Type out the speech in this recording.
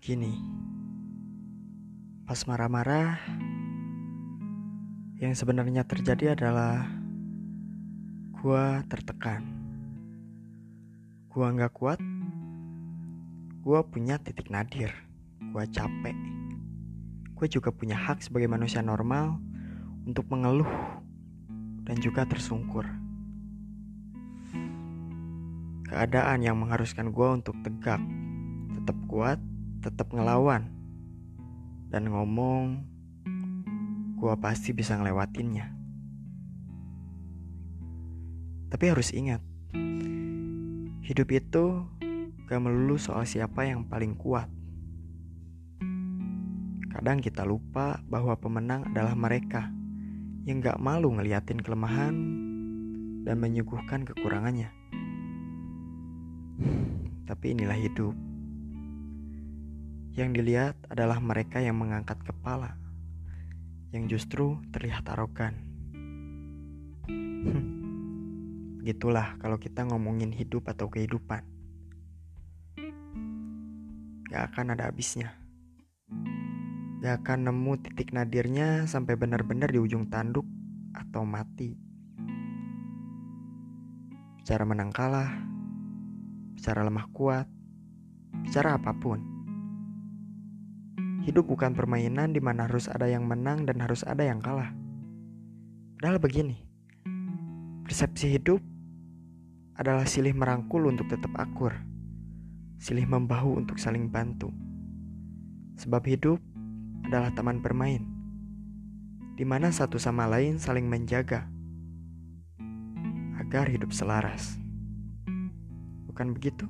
begini. Pas marah-marah, yang sebenarnya terjadi adalah gua tertekan. Gua nggak kuat. Gua punya titik nadir. Gua capek. Gue juga punya hak sebagai manusia normal untuk mengeluh dan juga tersungkur. Keadaan yang mengharuskan gue untuk tegak, tetap kuat, tetap ngelawan, dan ngomong, gue pasti bisa ngelewatinnya. Tapi harus ingat, hidup itu gak melulu soal siapa yang paling kuat. Kadang kita lupa bahwa pemenang adalah mereka yang gak malu ngeliatin kelemahan dan menyuguhkan kekurangannya. Tapi inilah hidup. Yang dilihat adalah mereka yang mengangkat kepala, yang justru terlihat arogan. Begitulah kalau kita ngomongin hidup atau kehidupan. Gak akan ada habisnya. Gak akan nemu titik nadirnya sampai benar-benar di ujung tanduk atau mati. Bicara menang kalah, bicara lemah kuat, bicara apa pun. Hidup bukan permainan di mana harus ada yang menang dan harus ada yang kalah. Padahal begini, persepsi hidup adalah silih merangkul untuk tetap akur, silih membahu untuk saling bantu. Sebab hidup adalah taman bermain, di mana satu sama lain saling menjaga agar hidup selaras. Bukan begitu?